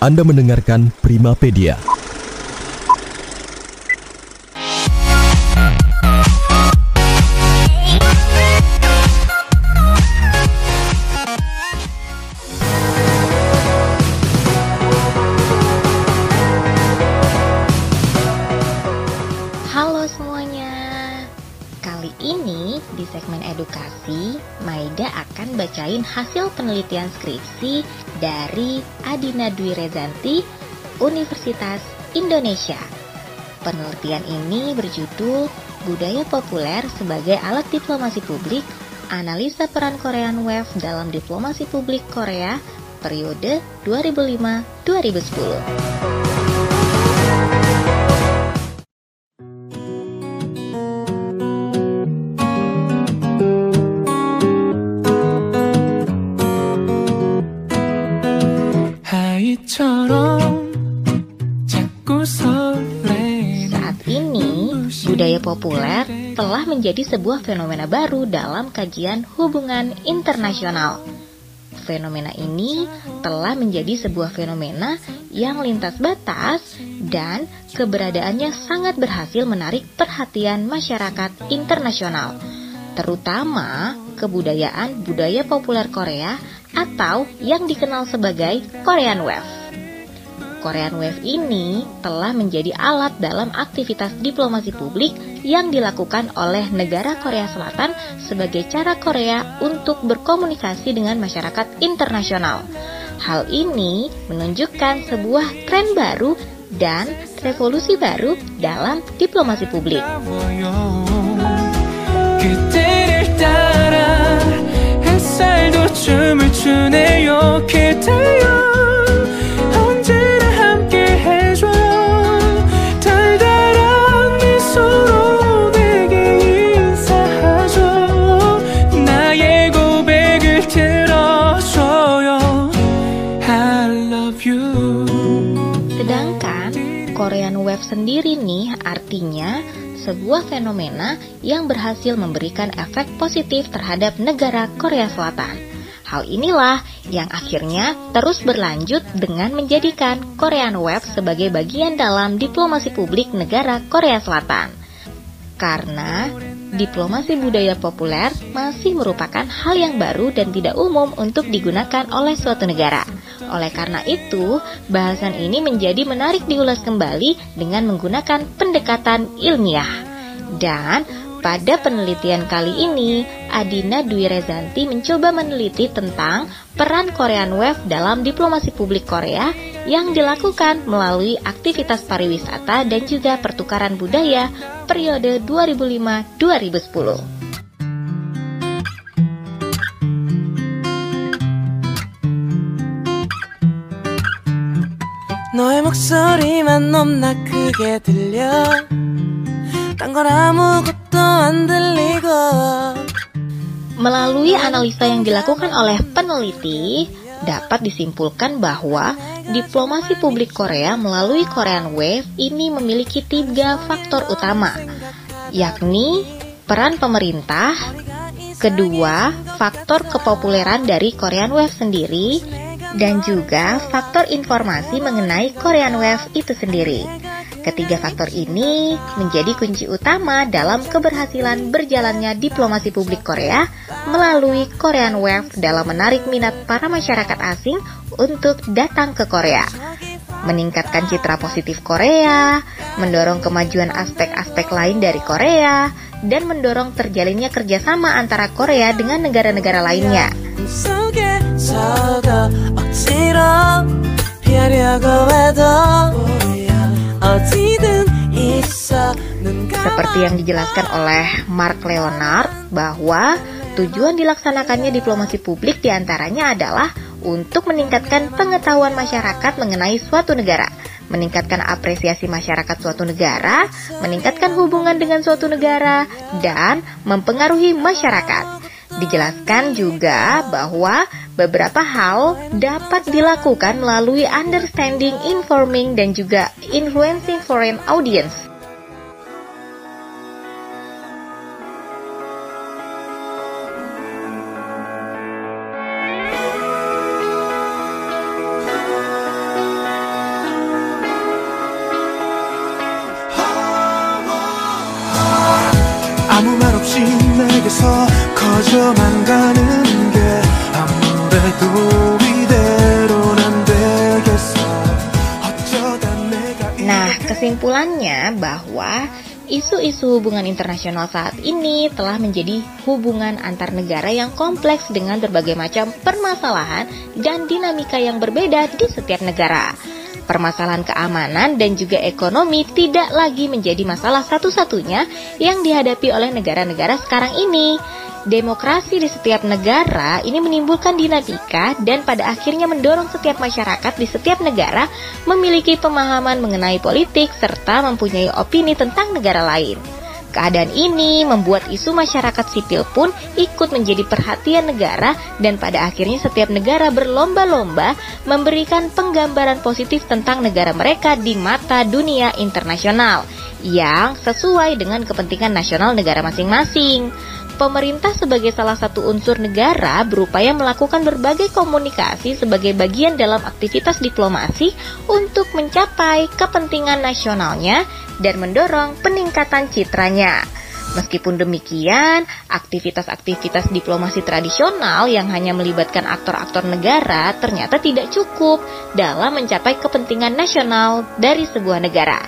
Anda mendengarkan Primapedia. Halo semuanya. Kali ini di segmen edukasi, Maida akan bacain hasil penelitian skripsi dari Adina Dwi Rezanti, Universitas Indonesia. Penelitian ini berjudul Budaya Populer sebagai Alat Diplomasi Publik, Analisa Peran Korean Wave dalam Diplomasi Publik Korea periode 2005-2010. 하이처럼 자꾸 설레는 Saat ini, budaya populer telah menjadi sebuah fenomena baru dalam kajian hubungan internasional. Fenomena ini telah menjadi sebuah fenomena yang lintas batas dan keberadaannya sangat berhasil menarik perhatian masyarakat internasional, terutama kebudayaan budaya populer Korea atau yang dikenal sebagai Korean Wave. Korean Wave ini telah menjadi alat dalam aktivitas diplomasi publik yang dilakukan oleh negara Korea Selatan sebagai cara Korea untuk berkomunikasi dengan masyarakat internasional. Hal ini menunjukkan sebuah tren baru dan revolusi baru dalam diplomasi publik. 햇살도 춤을 추네요. 그대여. Artinya sebuah fenomena yang berhasil memberikan efek positif terhadap negara Korea Selatan. Hal inilah yang akhirnya terus berlanjut dengan menjadikan Korean Wave sebagai bagian dalam diplomasi publik negara Korea Selatan. Karena diplomasi budaya populer masih merupakan hal yang baru dan tidak umum untuk digunakan oleh suatu negara. Oleh karena itu, bahasan ini menjadi menarik diulas kembali dengan menggunakan pendekatan ilmiah. Dan pada penelitian kali ini, Adina Dwi Rezanti mencoba meneliti tentang peran Korean Wave dalam diplomasi publik Korea yang dilakukan melalui aktivitas pariwisata dan juga pertukaran budaya periode 2005-2010. 목소리만 너무나 크게 들려 딴 건 아무것도 안 들리고 Melalui analisa yang dilakukan oleh peneliti, dapat disimpulkan bahwa diplomasi publik Korea melalui Korean Wave ini memiliki tiga faktor utama, yakni peran pemerintah, kedua, faktor kepopuleran dari Korean Wave sendiri, dan juga faktor informasi mengenai Korean Wave itu sendiri. Ketiga faktor ini menjadi kunci utama dalam keberhasilan berjalannya diplomasi publik Korea melalui Korean Wave dalam menarik minat para masyarakat asing untuk datang ke Korea. Meningkatkan citra positif Korea, mendorong kemajuan aspek-aspek lain dari Korea, dan mendorong terjalinnya kerjasama antara Korea dengan negara-negara lainnya. 속에서도 억지로 피하려고 해도 어디든 있어 눈 Seperti yang dijelaskan oleh Mark Leonard bahwa tujuan dilaksanakannya diplomasi publik diantaranya adalah untuk meningkatkan pengetahuan masyarakat mengenai suatu negara, meningkatkan apresiasi masyarakat suatu negara, meningkatkan hubungan dengan suatu negara, dan mempengaruhi masyarakat. Dijelaskan juga bahwa Beberapa hal dapat dilakukan melalui understanding, informing, dan juga influencing foreign audience. Aku 말 없이 내게서 가는 Nah, kesimpulannya bahwa isu-isu hubungan internasional saat ini telah menjadi hubungan antar negara yang kompleks dengan berbagai macam permasalahan dan dinamika yang berbeda di setiap negara. Permasalahan keamanan dan juga ekonomi tidak lagi menjadi masalah satu-satunya yang dihadapi oleh negara-negara sekarang ini. Demokrasi di setiap negara ini menimbulkan dinamika dan pada akhirnya mendorong setiap masyarakat di setiap negara memiliki pemahaman mengenai politik serta mempunyai opini tentang negara lain. Keadaan ini membuat isu masyarakat sipil pun ikut menjadi perhatian negara dan pada akhirnya setiap negara berlomba-lomba memberikan penggambaran positif tentang negara mereka di mata dunia internasional yang sesuai dengan kepentingan nasional negara masing-masing pemerintah sebagai salah satu unsur negara berupaya melakukan berbagai komunikasi sebagai bagian dalam aktivitas diplomasi untuk mencapai kepentingan nasionalnya dan mendorong peningkatan citranya. Meskipun demikian, aktivitas-aktivitas diplomasi tradisional yang hanya melibatkan aktor-aktor negara ternyata tidak cukup dalam mencapai kepentingan nasional dari sebuah negara.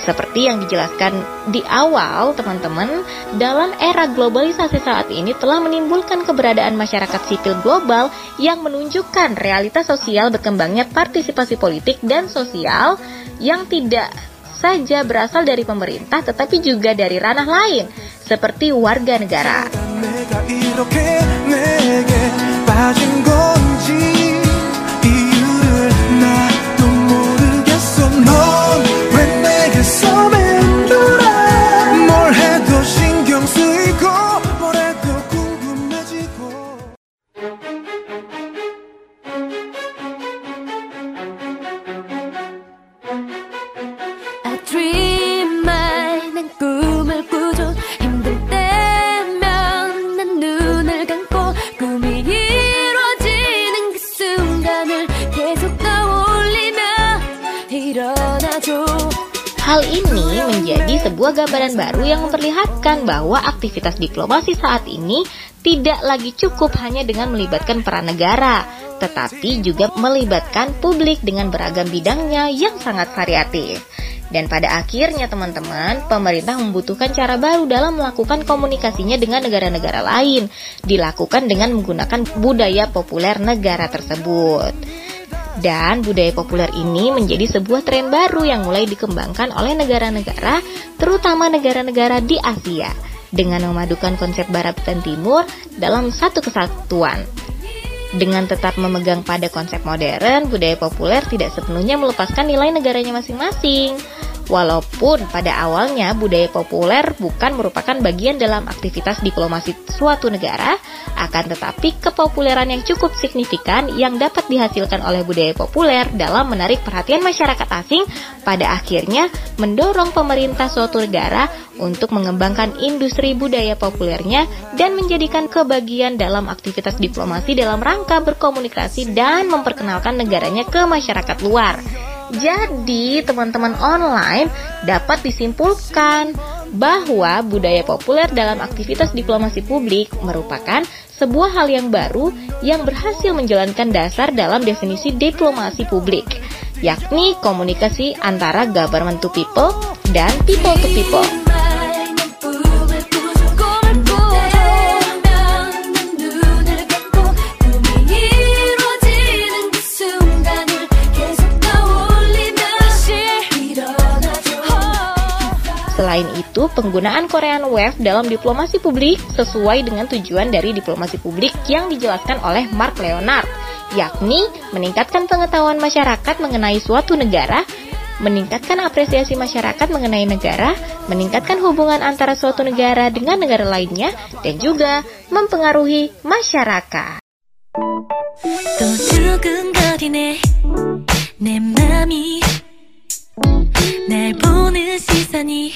Seperti yang dijelaskan di awal, teman-teman, dalam era globalisasi saat ini telah menimbulkan keberadaan masyarakat sipil global yang menunjukkan realitas sosial berkembangnya partisipasi politik dan sosial yang tidak saja berasal dari pemerintah tetapi juga dari ranah lain seperti warga negara. Hal ini menjadi sebuah gambaran baru yang memperlihatkan bahwa aktivitas diplomasi saat ini tidak lagi cukup hanya dengan melibatkan peran negara, tetapi juga melibatkan publik dengan beragam bidangnya yang sangat variatif. Dan pada akhirnya teman-teman, pemerintah membutuhkan cara baru dalam melakukan komunikasinya dengan negara-negara lain, dilakukan dengan menggunakan budaya populer negara tersebut. Dan budaya populer ini menjadi sebuah tren baru yang mulai dikembangkan oleh negara-negara, terutama negara-negara di Asia, dengan memadukan konsep Barat dan Timur dalam satu kesatuan. Dengan tetap memegang pada konsep modern, budaya populer tidak sepenuhnya melepaskan nilai negaranya masing-masing. Walaupun pada awalnya budaya populer bukan merupakan bagian dalam aktivitas diplomasi suatu negara, akan tetapi kepopuleran yang cukup signifikan yang dapat dihasilkan oleh budaya populer dalam menarik perhatian masyarakat asing pada akhirnya mendorong pemerintah suatu negara untuk mengembangkan industri budaya populernya dan menjadikan kebagian dalam aktivitas diplomasi dalam rangka berkomunikasi dan memperkenalkan negaranya ke masyarakat luar. Jadi, teman-teman online dapat disimpulkan bahwa budaya populer dalam aktivitas diplomasi publik merupakan sebuah hal yang baru yang berhasil menjalankan dasar dalam definisi diplomasi publik, yakni komunikasi antara government to people dan people to people. Selain itu, penggunaan Korean Wave dalam diplomasi publik sesuai dengan tujuan dari diplomasi publik yang dijelaskan oleh Mark Leonard, yakni meningkatkan pengetahuan masyarakat mengenai suatu negara, meningkatkan apresiasi masyarakat mengenai negara, meningkatkan hubungan antara suatu negara dengan negara lainnya, dan juga mempengaruhi masyarakat. 또 두근거리네 내 맘이 날 보는 시선이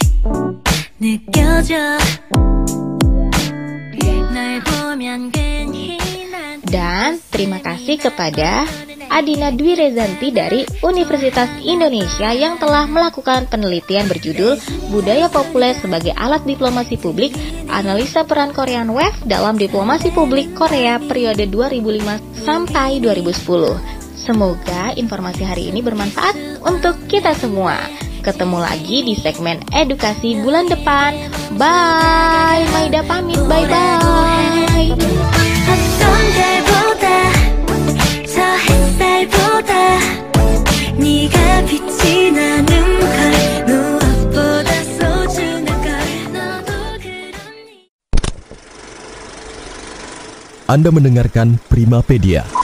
dan terima kasih kepada Adina Dwi Rezanti dari Universitas Indonesia yang telah melakukan penelitian berjudul Budaya Populer sebagai Alat Diplomasi Publik, Analisa Peran Korean Wave dalam Diplomasi Publik Korea periode 2005 sampai 2010. Semoga informasi hari ini bermanfaat untuk kita semua. Ketemu lagi di segmen edukasi bulan depan. Bye, Maida pamit. Bye bye. Anda mendengarkan Primapedia.